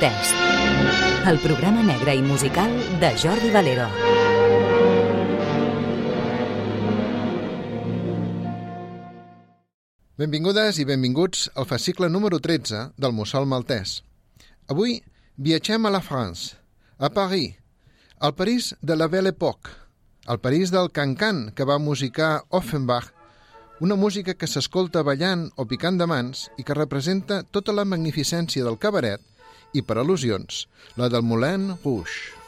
Maltès. El programa negre i musical de Jordi Valero. Benvingudes i benvinguts al fascicle número 13 del Mussol Maltès. Avui viatgem a la France, a Paris, al París de la Belle Époque, al París del Cancan que va musicar Offenbach, una música que s'escolta ballant o picant de mans i que representa tota la magnificència del cabaret i, per al·lusions, la del Moulin Rouge.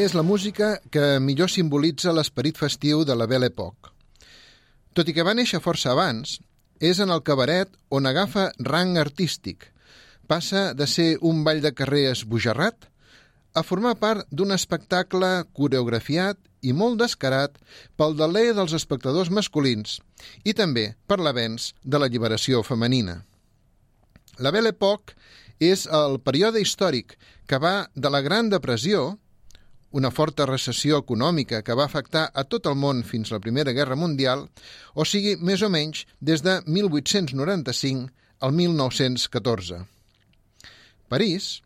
És la música que millor simbolitza l'esperit festiu de la Belle Époque. Tot i que va néixer força abans, és en el cabaret on agafa rang artístic. Passa de ser un ball de carrer esbojarrat a formar part d'un espectacle coreografiat i molt descarat pel deler dels espectadors masculins i també per l'avenç de l'alliberació femenina. La Belle Époque és el període històric que va de la Gran Depressió, una forta recessió econòmica que va afectar a tot el món fins a la Primera Guerra Mundial, o sigui, més o menys, des de 1895 al 1914. París,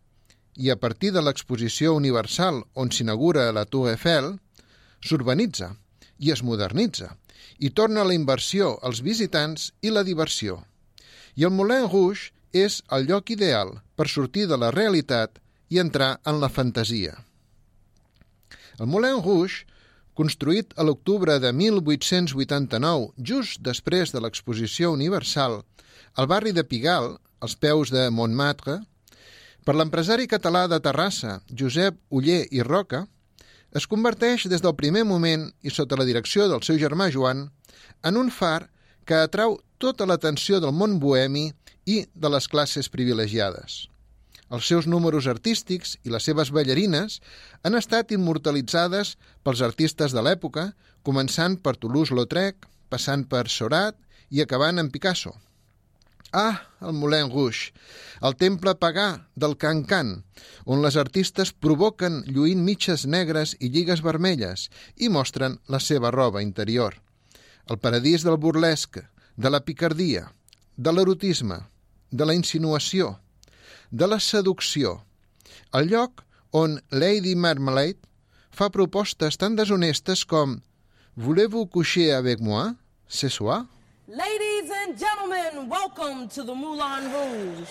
i a partir de l'exposició universal on s'inaugura la Tour Eiffel, s'urbanitza i es modernitza i torna la inversió als visitants i la diversió. I el Moulin Rouge és el lloc ideal per sortir de la realitat i entrar en la fantasia. El Moulin Rouge, construït a l'octubre de 1889, just després de l'exposició universal, al barri de Pigalle, als peus de Montmartre, per l'empresari català de Terrassa, Josep Uller i Roca, es converteix des del primer moment i sota la direcció del seu germà Joan en un far que atrau tota l'atenció del món bohemi i de les classes privilegiades. Els seus números artístics i les seves ballarines han estat immortalitzades pels artistes de l'època, començant per Toulouse-Lautrec, passant per Sorat i acabant amb Picasso. Ah, el Moulin Rouge, el temple pagà del Cancan, on les artistes provoquen lluint mitges negres i lligues vermelles i mostren la seva roba interior. El paradís del burlesc, de la picardia, de l'erotisme, de la insinuació, de la seducció, el lloc on Lady Marmalade fa propostes tan deshonestes com «Voulez-vous coucher avec moi, ce soir?» Ladies and gentlemen, welcome to the Moulin Rouge.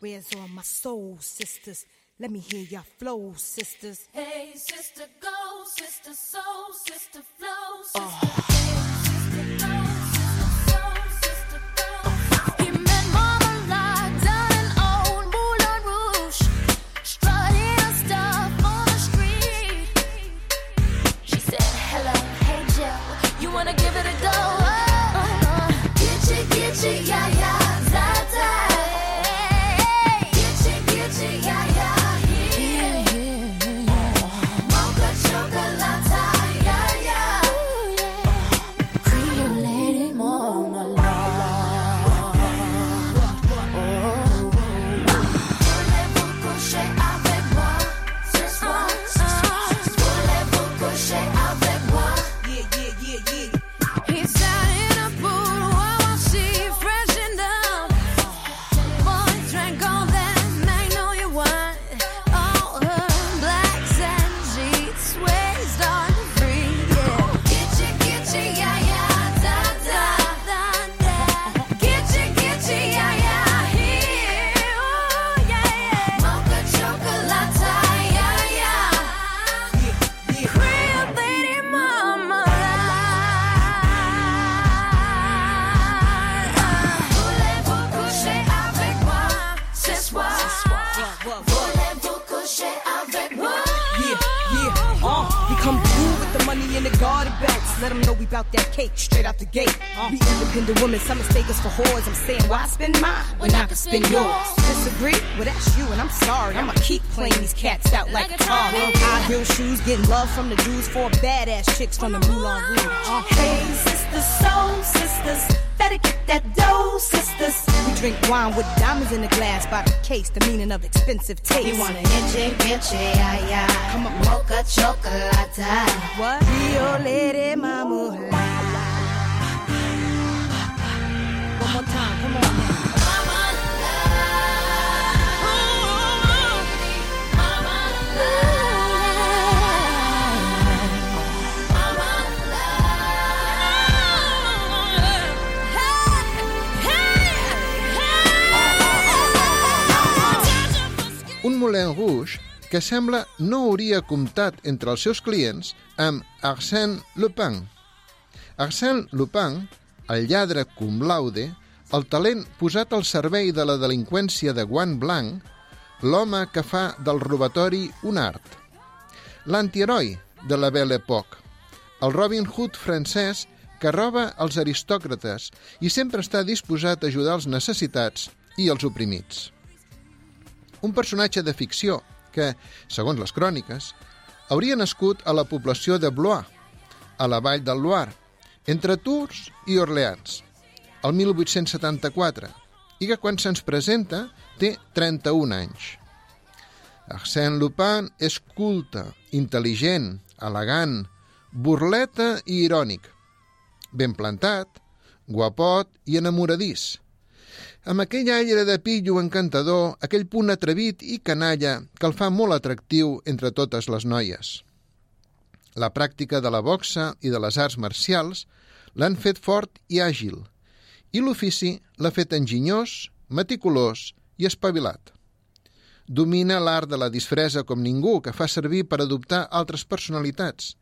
Where's all my soul sisters? Let me hear your flow, sisters. Hey, sister, go, sister, soul, sister, flow, sister. Hey, mistake us for whores. I'm saying, why spend mine when I can spend yours? Disagree? Well, that's you, and I'm sorry. I'ma keep playing these cats out like a car. High heel shoes, getting love from the Jews, four badass chicks from the Moulin Rouge. Uh, Hey, sisters, soul sisters, better get that dough, sisters. we drink wine with diamonds in the glass by the case, the meaning of expensive taste. You want an inche, pinche, ay, ay. Come on. Mocha chocolate. what? Rio Lady Mama. Un Moulin Rouge que sembla no hauria comptat entre els seus clients amb Arsène Lupin. Arsène Lupin, el lladre cum laude, el talent posat al servei de la delinqüència de guant blanc, l'home que fa del robatori un art. L'antiheroi de la Belle Époque, el Robin Hood francès que roba els aristòcrates i sempre està disposat a ajudar els necessitats i els oprimits un personatge de ficció que, segons les cròniques, hauria nascut a la població de Blois, a la vall del Loire, entre Tours i Orleans, el 1874, i que quan se'ns presenta té 31 anys. Arsène Lupin és culte, intel·ligent, elegant, burleta i irònic, ben plantat, guapot i enamoradís, amb aquell aire de pillo encantador, aquell punt atrevit i canalla que el fa molt atractiu entre totes les noies. La pràctica de la boxa i de les arts marcials l'han fet fort i àgil, i l'ofici l'ha fet enginyós, meticulós i espavilat. Domina l'art de la disfressa com ningú, que fa servir per adoptar altres personalitats,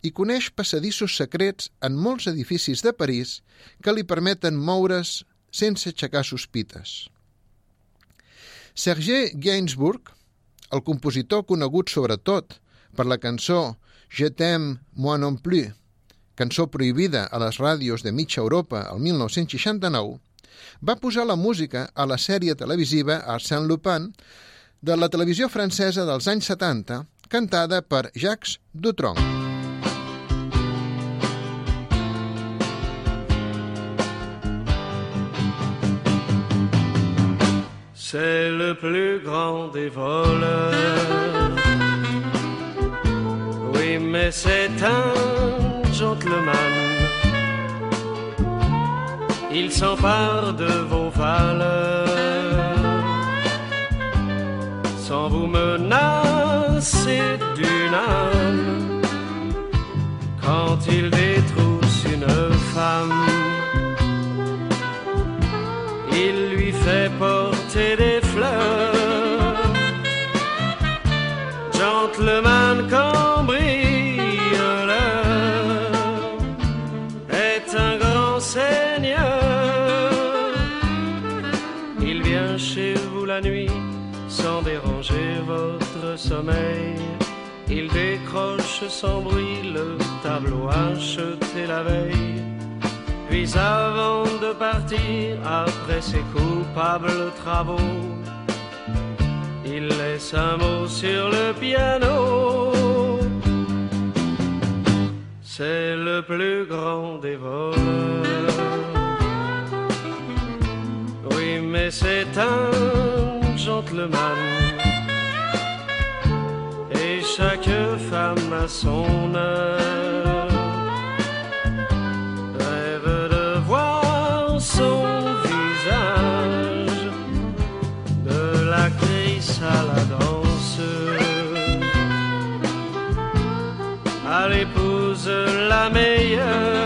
i coneix passadissos secrets en molts edificis de París que li permeten moure's sense aixecar sospites. Serge Gainsbourg, el compositor conegut sobretot per la cançó Je t'aime, moi non plus, cançó prohibida a les ràdios de mitja Europa el 1969, va posar la música a la sèrie televisiva Arsène Lupin de la televisió francesa dels anys 70, cantada per Jacques Dutronc. C'est le plus grand des voleurs. Oui, mais c'est un gentleman. Il s'empare de vos valeurs sans vous menacer d'une âme. Quand il détrousse une femme, il lui fait porter des fleurs. Gentleman Il décroche sans bruit le tableau acheté la veille. Puis avant de partir, après ses coupables travaux, il laisse un mot sur le piano. C'est le plus grand des voleurs. Oui, mais c'est un gentleman. Chaque femme a son heure rêve de voir son visage, de l'actrice à la danseuse, à l'épouse la meilleure,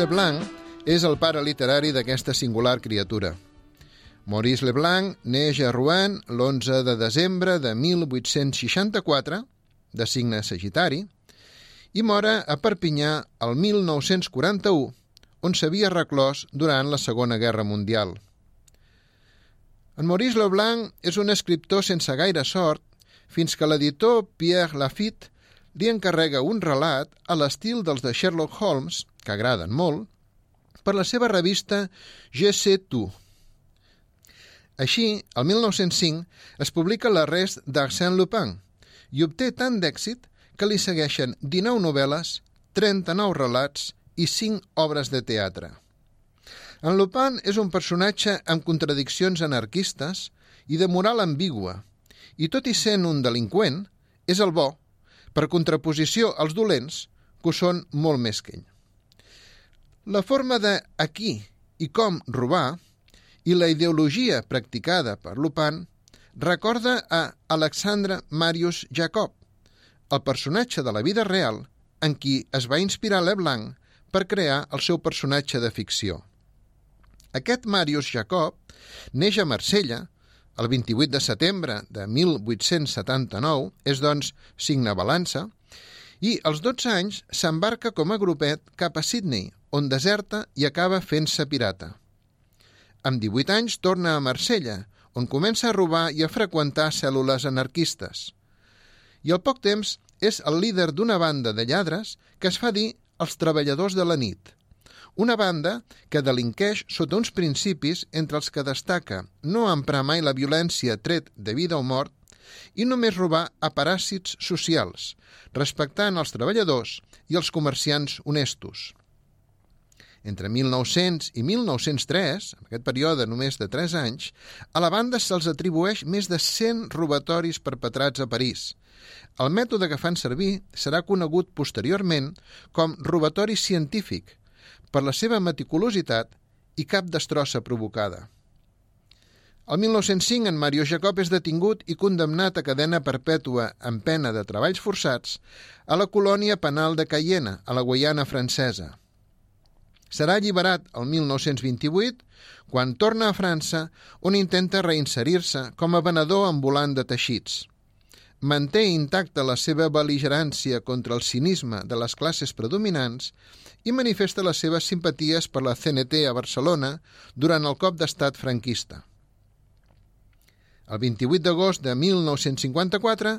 Leblanc és el pare literari d'aquesta singular criatura. Maurice Leblanc neix a Rouen l'11 de desembre de 1864, de signe sagitari, i mora a Perpinyà el 1941, on s'havia reclòs durant la Segona Guerra Mundial. En Maurice Leblanc és un escriptor sense gaire sort fins que l'editor Pierre Lafitte li encarrega un relat a l'estil dels de Sherlock Holmes, que agraden molt, per la seva revista Je sais tout. Així, el 1905 es publica l'arrest d'Arsène Lupin i obté tant d'èxit que li segueixen 19 novel·les, 39 relats i 5 obres de teatre. En Lupin és un personatge amb contradiccions anarquistes i de moral ambigua, i tot i sent un delinqüent, és el bo, per contraposició als dolents, que ho són molt més que ell. La forma de a qui i com robar i la ideologia practicada per Lupin recorda a Alexandre Marius Jacob, el personatge de la vida real en qui es va inspirar Leblanc per crear el seu personatge de ficció. Aquest Marius Jacob neix a Marsella el 28 de setembre de 1879, és doncs signe balança, i als 12 anys s'embarca com a grupet cap a Sydney, on deserta i acaba fent-se pirata. Amb 18 anys torna a Marsella, on comença a robar i a freqüentar cèl·lules anarquistes. I al poc temps és el líder d'una banda de lladres que es fa dir els treballadors de la nit, una banda que delinqueix sota uns principis entre els que destaca no emprar mai la violència tret de vida o mort i només robar a paràsits socials, respectant els treballadors i els comerciants honestos. Entre 1900 i 1903, en aquest període només de 3 anys, a la banda se'ls atribueix més de 100 robatoris perpetrats a París. El mètode que fan servir serà conegut posteriorment com robatori científic, per la seva meticulositat i cap destrossa provocada. El 1905 en Mario Jacob és detingut i condemnat a cadena perpètua en pena de treballs forçats a la colònia penal de Cayena, a la Guaiana francesa. Serà alliberat el 1928 quan torna a França on intenta reinserir-se com a venedor ambulant de teixits. Manté intacta la seva beligerància contra el cinisme de les classes predominants i manifesta les seves simpaties per la CNT a Barcelona durant el cop d'estat franquista. El 28 d'agost de 1954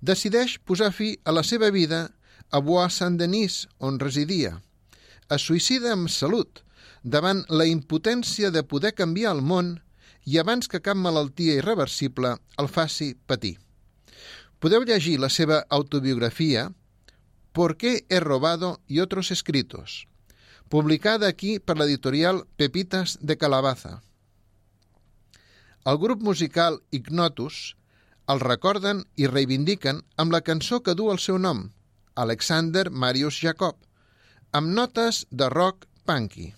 decideix posar fi a la seva vida a Bois-Saint-Denis, on residia. Es suïcida amb salut, davant la impotència de poder canviar el món i abans que cap malaltia irreversible el faci patir. Podeu llegir la seva autobiografia ¿Por qué he robado y otros escritos? publicada aquí per l'editorial Pepitas de Calabaza. El grup musical Ignotus el recorden i reivindiquen amb la cançó que du el seu nom, Alexander Marius Jacob, amb notes de rock punky.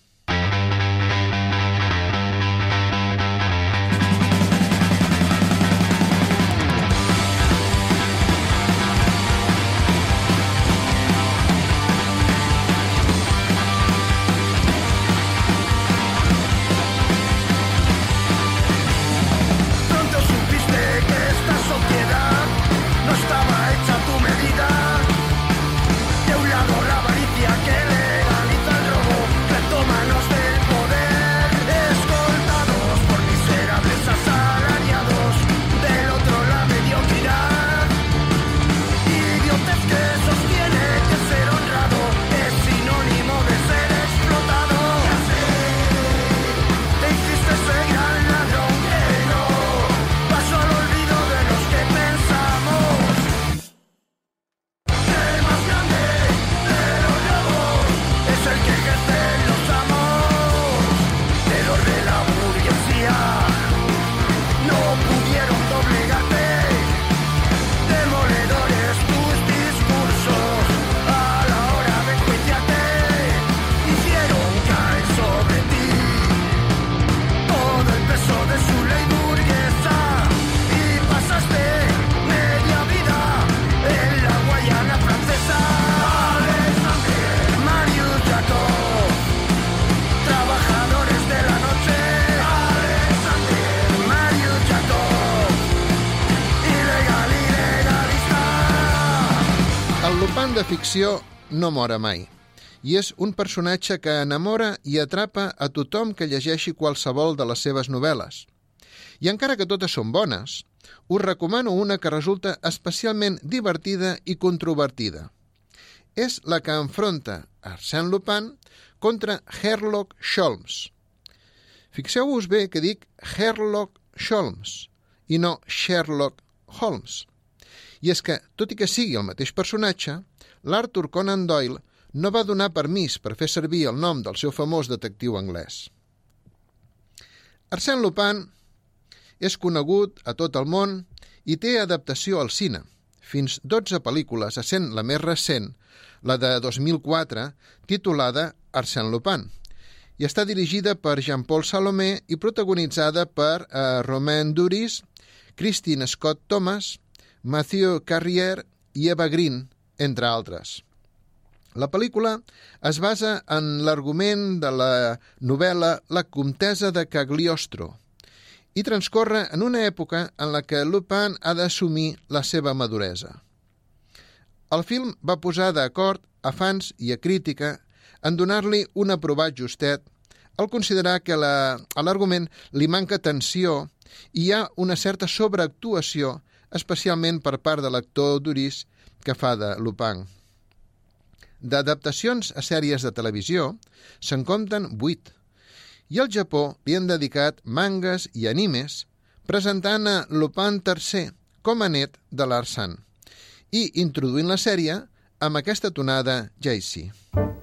De ficció no mora mai i és un personatge que enamora i atrapa a tothom que llegeixi qualsevol de les seves novel·les. I encara que totes són bones, us recomano una que resulta especialment divertida i controvertida. És la que enfronta Arsène Lupin contra Sherlock Holmes. Fixeu-vos bé que dic Sherlock Holmes i no Sherlock Holmes. I és que, tot i que sigui el mateix personatge, l'Arthur Conan Doyle no va donar permís per fer servir el nom del seu famós detectiu anglès. Arsène Lupin és conegut a tot el món i té adaptació al cine, fins 12 pel·lícules, essent la més recent, la de 2004, titulada Arsène Lupin, i està dirigida per Jean-Paul Salomé i protagonitzada per eh, Romain Duris, Christine Scott Thomas, Mathieu Carrier i Eva Green, entre altres. La pel·lícula es basa en l'argument de la novel·la La comtessa de Cagliostro i transcorre en una època en la que Lupin ha d'assumir la seva maduresa. El film va posar d'acord a fans i a crítica en donar-li un aprovat justet al considerar que la, a l'argument li manca tensió i hi ha una certa sobreactuació, especialment per part de l'actor Duris que fa de Lupin. D'adaptacions a sèries de televisió se'n compten 8 i al Japó li han dedicat mangas i animes presentant a Lupin III com a net de l'Arsan i introduint la sèrie amb aquesta tonada Jaycee.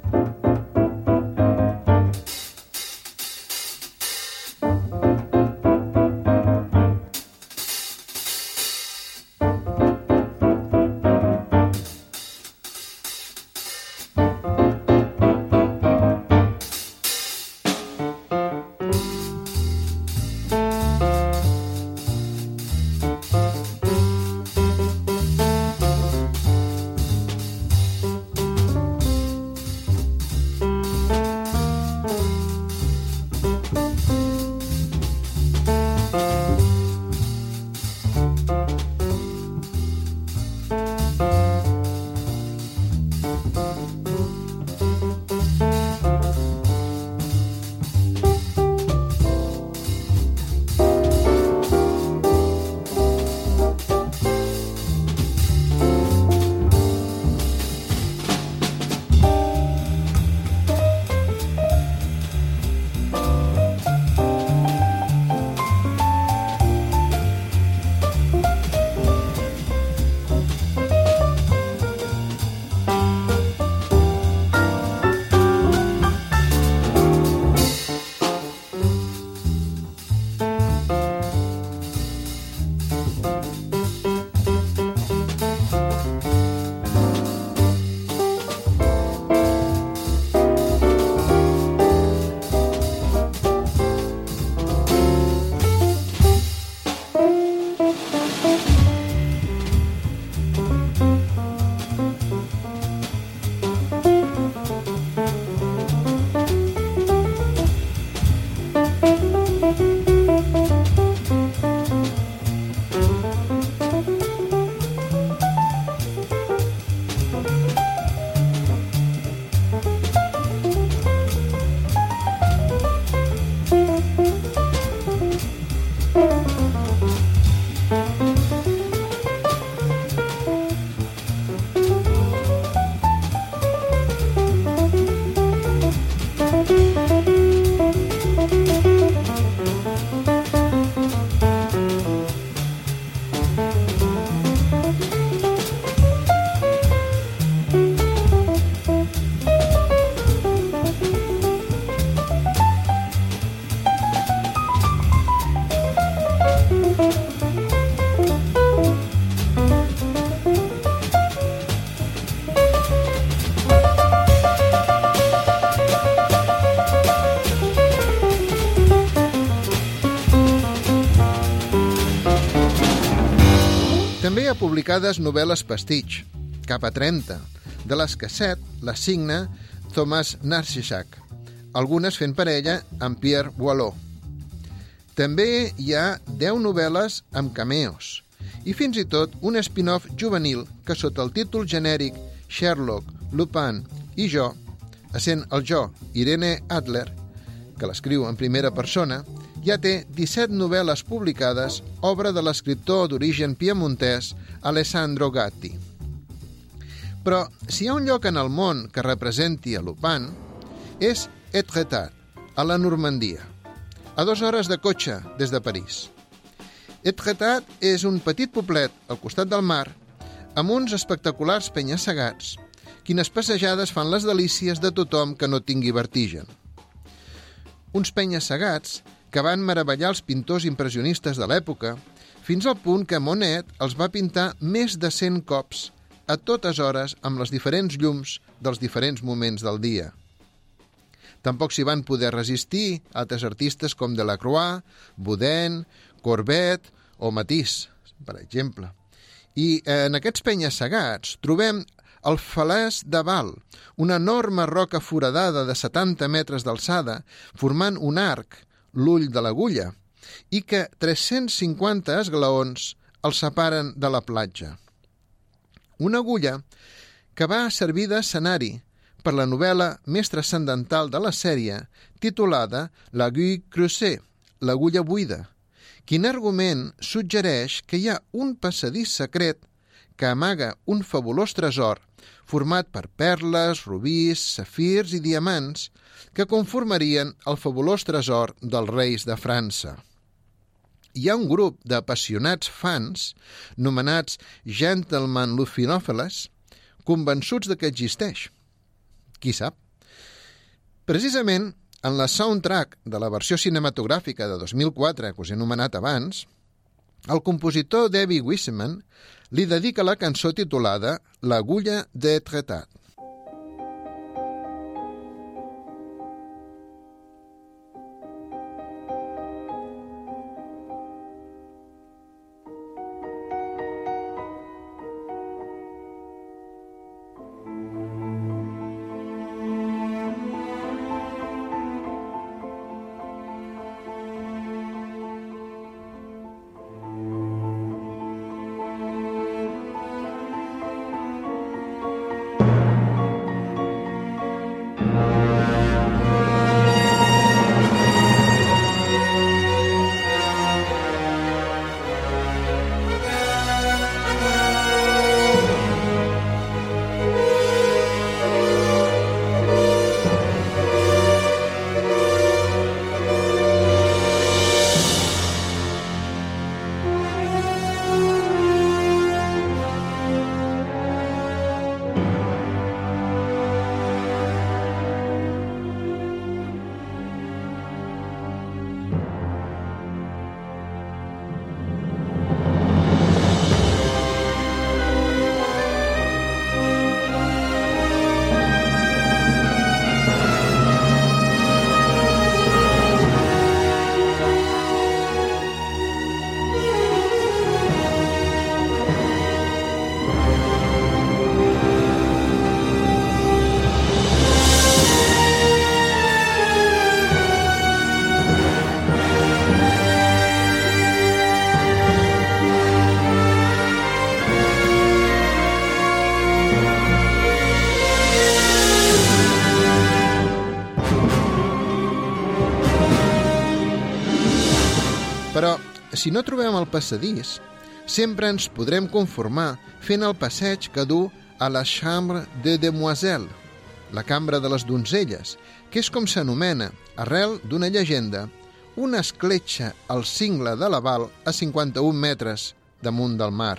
Publicades novel·les pastitx, cap a 30, de les que set les signa Thomas Narcisiak, algunes fent parella amb Pierre Boileau. També hi ha 10 novel·les amb cameos i fins i tot un spin-off juvenil que sota el títol genèric Sherlock, Lupin i jo, essent el jo Irene Adler, que l'escriu en primera persona, ja té 17 novel·les publicades, obra de l'escriptor d'origen piemontès Alessandro Gatti. Però si hi ha un lloc en el món que representi a Lupin, és Etretat, a la Normandia, a dues hores de cotxe des de París. Etretat és un petit poblet al costat del mar amb uns espectaculars penya-segats, quines passejades fan les delícies de tothom que no tingui vertigen. Uns penya-segats que van meravellar els pintors impressionistes de l'època fins al punt que Monet els va pintar més de 100 cops a totes hores amb les diferents llums dels diferents moments del dia. Tampoc s'hi van poder resistir altres artistes com Delacroix, Baudin, Courbet o Matisse, per exemple. I eh, en aquests penya-segats trobem el Falès de Val, una enorme roca foradada de 70 metres d'alçada, formant un arc, l'ull de l'agulla, i que 350 esglaons el separen de la platja. Una agulla que va servir d'escenari per la novel·la més transcendental de la sèrie, titulada L'aiguille creusée, l'agulla buida, quin argument suggereix que hi ha un passadís secret que amaga un fabulós tresor format per perles, rubís, safirs i diamants que conformarien el fabulós tresor dels reis de França. Hi ha un grup d'apassionats fans, nomenats Gentleman Lufinòfeles, convençuts de que existeix. Qui sap? Precisament, en la soundtrack de la versió cinematogràfica de 2004, que us he anomenat abans, el compositor Debbie Wiseman li dedica la cançó titulada L'agulla de Tretat. Si no trobem el passadís, sempre ens podrem conformar fent el passeig que du a la Chambre de Demoiselle, la cambra de les donzelles, que és com s'anomena, arrel d'una llegenda, una escletxa al cingle de la Val a 51 metres damunt del mar.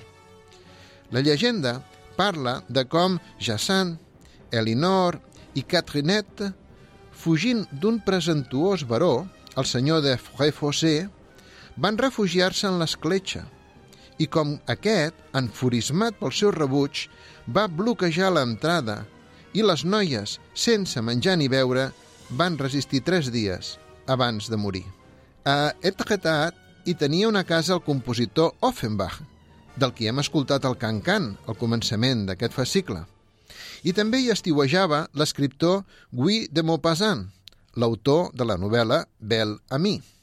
La llegenda parla de com Jacint, Elinor i Catrinette, fugint d'un presentuós baró, el senyor de Fréfossé, van refugiar-se en l'escletxa i com aquest, enfurismat pel seu rebuig, va bloquejar l'entrada i les noies, sense menjar ni beure, van resistir tres dies abans de morir. A Etretat hi tenia una casa el compositor Offenbach, del qui hem escoltat el cancan al començament d'aquest fascicle. I també hi estiuejava l'escriptor Guy de Maupassant, l'autor de la novel·la Belle Amie.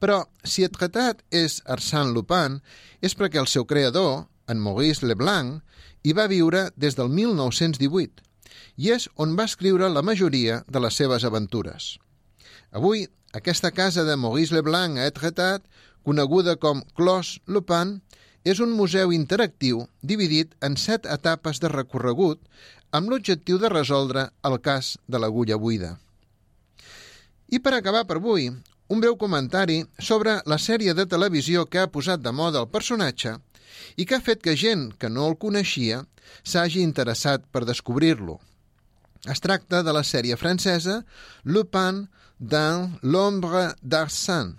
Però, si Etretat és Arsène Lupin, és perquè el seu creador, en Maurice Leblanc, hi va viure des del 1918 i és on va escriure la majoria de les seves aventures. Avui, aquesta casa de Maurice Leblanc a Etretat, coneguda com Clos Lupin, és un museu interactiu dividit en set etapes de recorregut amb l'objectiu de resoldre el cas de l'agulla buida. I per acabar per avui, un breu comentari sobre la sèrie de televisió que ha posat de moda el personatge i que ha fet que gent que no el coneixia s'hagi interessat per descobrir-lo. Es tracta de la sèrie francesa Lupin dans l'ombre d'Arsène,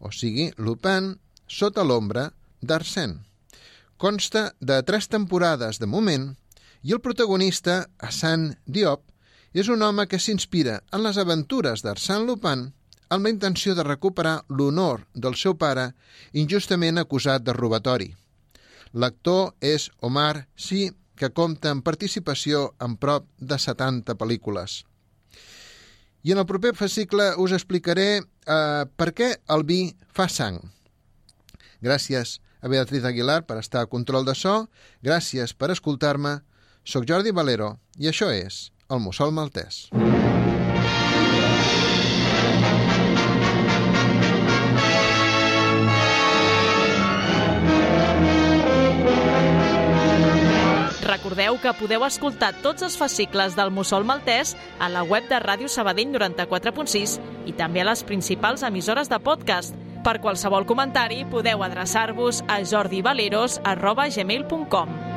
o sigui, Lupin sota l'ombra d'Arsène. Consta de tres temporades de moment i el protagonista, Hassan Diop, és un home que s'inspira en les aventures d'Arsène Lupin amb la intenció de recuperar l'honor del seu pare injustament acusat de robatori. L'actor és Omar Sy, que compta amb participació en prop de 70 pel·lícules. I en el proper fascicle us explicaré eh, per què el vi fa sang. Gràcies a Beatriz Aguilar per estar a control de so, gràcies per escoltar-me, soc Jordi Valero i això és el Mussol Maltès. Recordeu que podeu escoltar tots els fascicles del Mussol Maltès a la web de Ràdio Sabadell 94.6 i també a les principals emissores de podcast. Per qualsevol comentari podeu adreçar-vos a jordivaleros.gmail.com